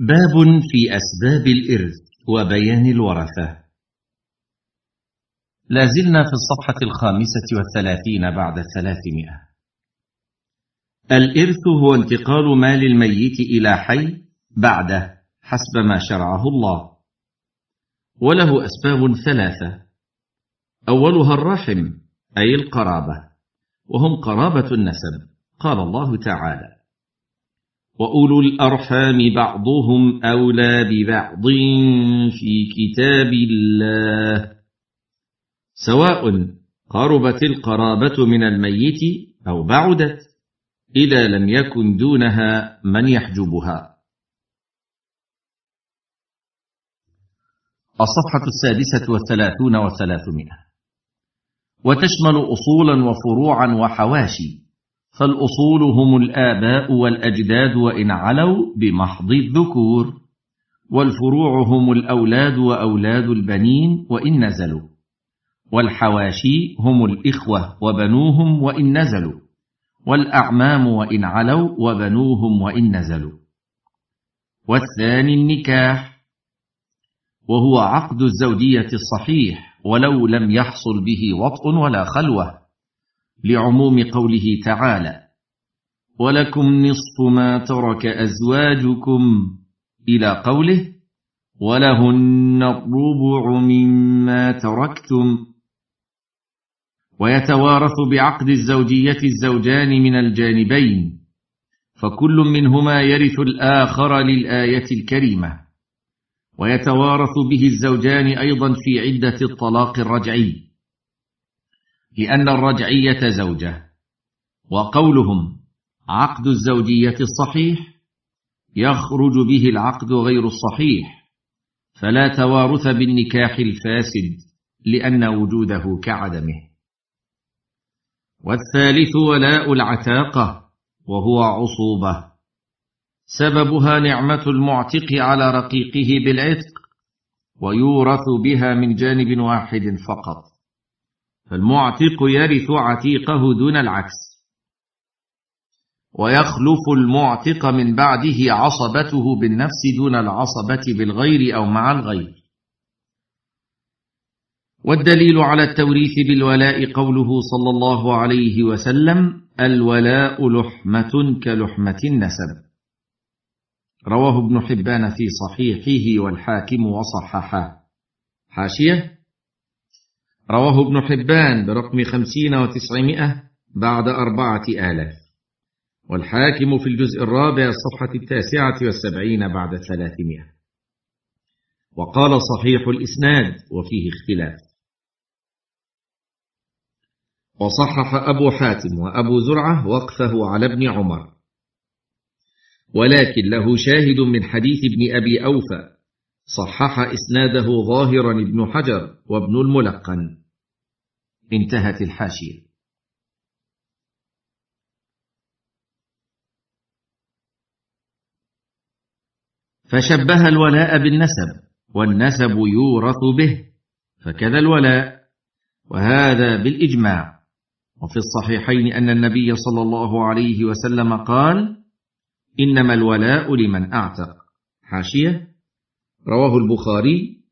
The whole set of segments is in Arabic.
باب في أسباب الإرث وبيان الورثة. لازلنا في الصفحة الخامسة والثلاثين بعد الثلاثمائة الإرث هو انتقال مال الميت إلى حي بعده حسب ما شرعه الله. وله أسباب ثلاثة. أولها الرحم أي القرابة وهم قرابة النسب قال الله تعالى. واولو الارحام بعضهم اولى ببعض في كتاب الله سواء قربت القرابه من الميت أو بعدت اذا لم يكن دونها من يحجبها الصفحة السادسة والثلاثون والثلاثمائة وتشمل اصولا وفروعا وحواشي فالاصول هم الآباء والأجداد وإن علوا بمحض الذكور والفروع هم الأولاد وأولاد البنين وإن نزلوا والحواشي هم الإخوة وبنوهم وإن نزلوا والأعمام وإن علوا وبنوهم وإن نزلوا. والثاني النكاح وهو عقد الزوجية الصحيح ولو لم يحصل به وطء ولا خلوة. لعموم قوله تعالى ولكم نصف ما ترك أزواجكم إلى قوله ولهن الربع مما تركتم ويتوارث بعقد الزوجية الزوجان من الجانبين فكل منهما يرث الآخر للآية الكريمة. ويتوارث به الزوجان أيضا في عدة الطلاق الرجعي. لأن الرجعية زوجة وقولهم عقد الزوجية الصحيح يخرج به العقد غير الصحيح فلا توارث بالنكاح الفاسد لأن وجوده كعدمه. والثالث ولاء العتاقة وهو عصوبة. سببها نعمة المعتق على رقيقه بالعتق ويورث بها من جانب واحد فقط. فالمعتق يرث عتيقه دون العكس. ويخلف المعتق من بعده عصبته بالنفس دون العصبة بالغير أو مع الغير. والدليل على التوريث بالولاء قوله صلى الله عليه وسلم الولاء لحمة كلحمة النسب. رواه ابن حبان في صحيحه والحاكم وصححه. حاشية رواه ابن حبان برقم خمسين وتسعمائة بعد أربعة آلاف. والحاكم في الجزء الرابع الصفحة التاسعة والسبعين بعد ثلاثمائة. وقال صحيح الإسناد وفيه اختلاف. وصحح أبو حاتم وأبو زرعة وقفه على ابن عمر. ولكن له شاهد من حديث ابن أبي أوفى صحح إسناده ظاهرا ابن حجر وابن الملقن. انتهت الحاشية. فشبه الولاء بالنسب والنسب يورث به فكذا الولاء. وهذا بالإجماع. وفي الصحيحين أن النبي صلى الله عليه وسلم قال إنما الولاء لمن أعتق. حاشية. رواه البخاري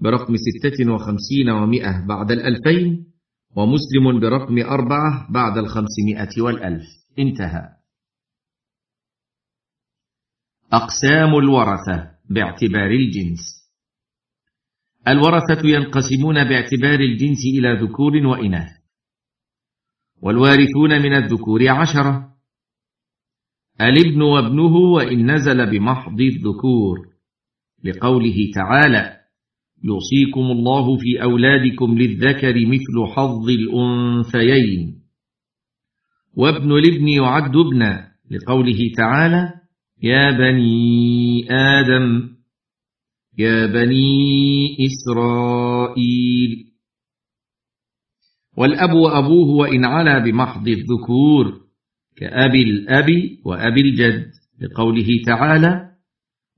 برقم ستة وخمسين ومائة بعد الألفين ومسلم برقم أربعة بعد الخمسمائة والألف. انتهى. أقسام الورثة باعتبار الجنس. الورثة ينقسمون باعتبار الجنس إلى ذكور وإناث. والوارثون من الذكور عشرة. الابن وابنه وإن نزل بمحض الذكور. لقوله تعالى يوصيكم الله في أولادكم للذكر مثل حظ الأنثيين. وابن الابن يعد ابنا لقوله تعالى يا بني آدم يا بني إسرائيل. والأب وأبوه وإن علا بمحض الذكور كأبي الأب وأبي الجد لقوله تعالى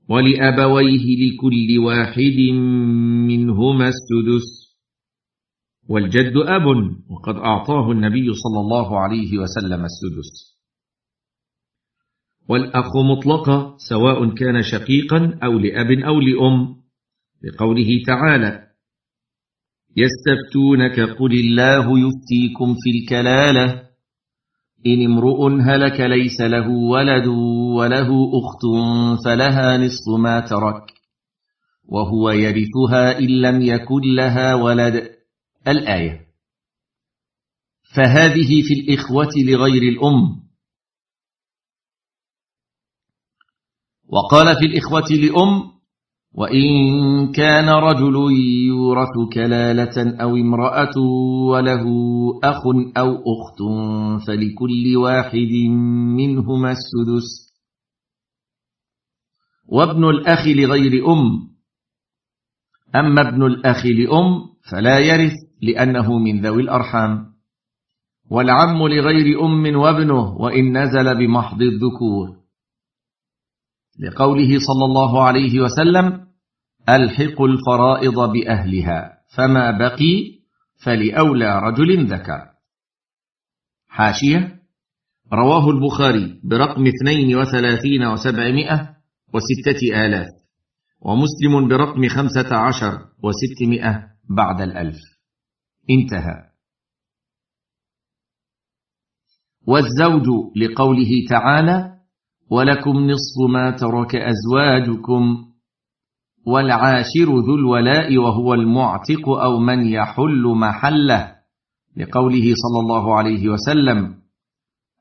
ولأبويه لكل واحد منهما السدس. والجد أب وقد أعطاه النبي صلى الله عليه وسلم السدس. والأخ مطلقة سواء كان شقيقا أو لأب أو لأم لقوله تعالى يستفتونك قل الله يفتيكم في الكلالة. إن امرؤ هلك ليس له ولد وله أخت فلها نصف ما ترك وهو يرثها إن لم يكن لها ولد. الآية فهذه في الإخوة لغير الأم. وقال في الإخوة لأم وإن كان رجل يورث كلالة أو امرأة وله أخ أو أخت فلكل واحد منهما السدس. وابن الأخ لغير أم. أما ابن الأخ لأم فلا يرث لأنه من ذوي الأرحام. والعم لغير أم وابنه وإن نزل بمحض الذكور. لقوله صلى الله عليه وسلم ألحق الفرائض بأهلها فما بقي فلأولى رجل ذكر حاشية رواه البخاري برقم اثنين وثلاثين وسبعمائة وستة آلاف ومسلم برقم خمسة عشر وستمائة بعد الألف. انتهى. والزوج لقوله تعالى ولكم نصف ما ترك أزواجكم والعاشر ذو الولاء وهو المعتق أو من يحل محله لقوله صلى الله عليه وسلم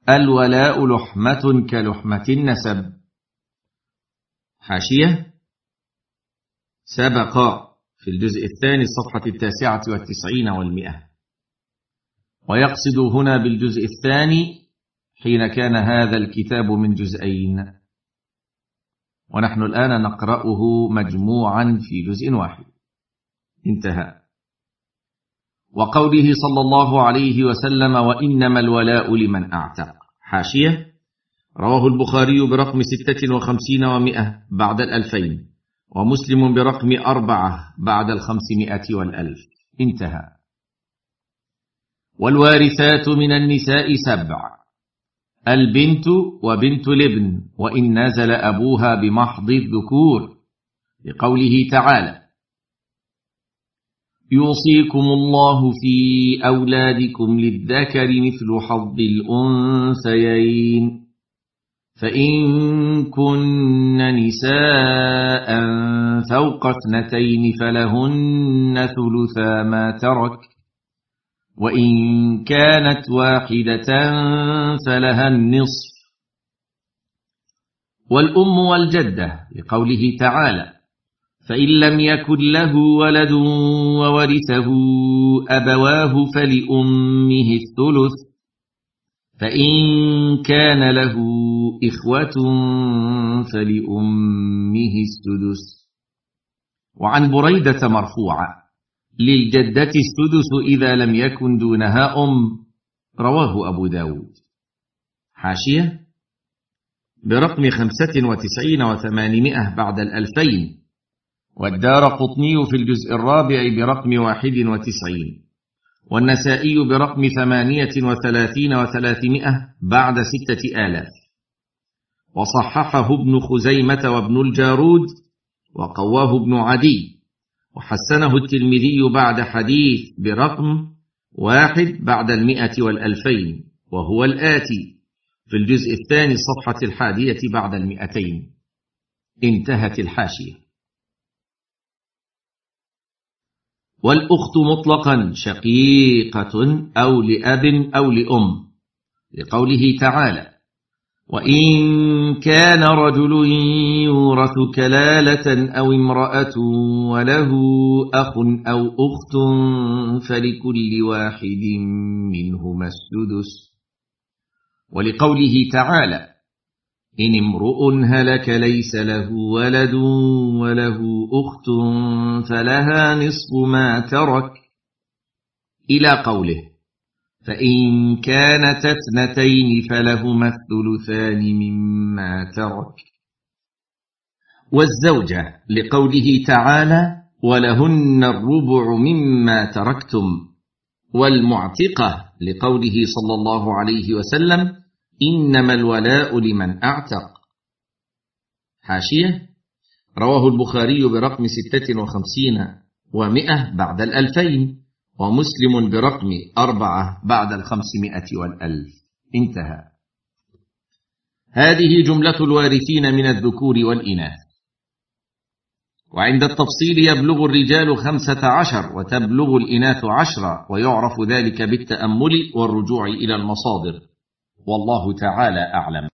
الولاء لحمة كلحمة النسب. حاشية. سبق في الجزء الثاني الصفحة التاسعة والتسعين والمئة. ويقصد هنا بالجزء الثاني حين كان هذا الكتاب من جزئين. ونحن الآن نقرأه مجموعا في جزء واحد. انتهى. وقوله صلى الله عليه وسلم وإنما الولاء لمن أعتق حاشية. رواه البخاري برقم ستة وخمسين ومائة بعد الألفين ومسلم برقم أربعة بعد الخمسمائة والألف. انتهى. والوارثات من النساء سبع. البنت وبنت الابن وإن نزل أبوها بمحض الذكور لقوله تعالى يوصيكم الله في أولادكم للذكر مثل حظ الأنثيين فإن كن نساء فوق اثنتين فلهن ثلثا ما ترك وإن كانت واحدة فلها النصف. والأم والجدة لقوله تعالى فإن لم يكن له ولد وورثه أبواه فلأمه الثلث. فإن كان له إخوة فلأمه السدس. وعن بريدة مرفوعة للجدة السدس إذا لم يكن دونها أم. رواه أبو داود. حاشية. برقم خمسة وتسعين وثمانمائة بعد الألفين. والدار قطني في الجزء الرابع برقم واحد وتسعين. والنسائي برقم ثمانية وثلاثين وثلاثمائة بعد ستة آلاف. وصححه ابن خزيمة وابن الجارود وقواه ابن عدي. وحسنه الترمذي بعد حديث برقم واحد بعد المئة والألفين وهو الآتي. في الجزء الثاني الصفحة الحادية بعد المئتين. انتهت الحاشية. والأخت مطلقا شقيقة أو لأب أو لأم لقوله تعالى وإن كان رجل يورث كلالة أو امرأة وله أخ أو أخت فلكل واحد منهما السدس. ولقوله تعالى إن امرؤ هلك ليس له ولد وله أخت فلها نصف ما ترك. إلى قوله فإن كانت اثنتين فلهما الثلثان مما ترك. والزوجه لقوله تعالى ولهن الربع مما تركتم. والمعتقة لقوله صلى الله عليه وسلم إنما الولاء لمن أعتق. حاشية. رواه البخاري برقم ستة وخمسين ومئة بعد الألفين. ومسلم برقم أربعة بعد الخمسمائة والألف. انتهى. هذه جملة الوارثين من الذكور والإناث. وعند التفصيل يبلغ الرجال خمسة عشر وتبلغ الإناث عشرة ويعرف ذلك بالتأمل والرجوع إلى المصادر. والله تعالى أعلم.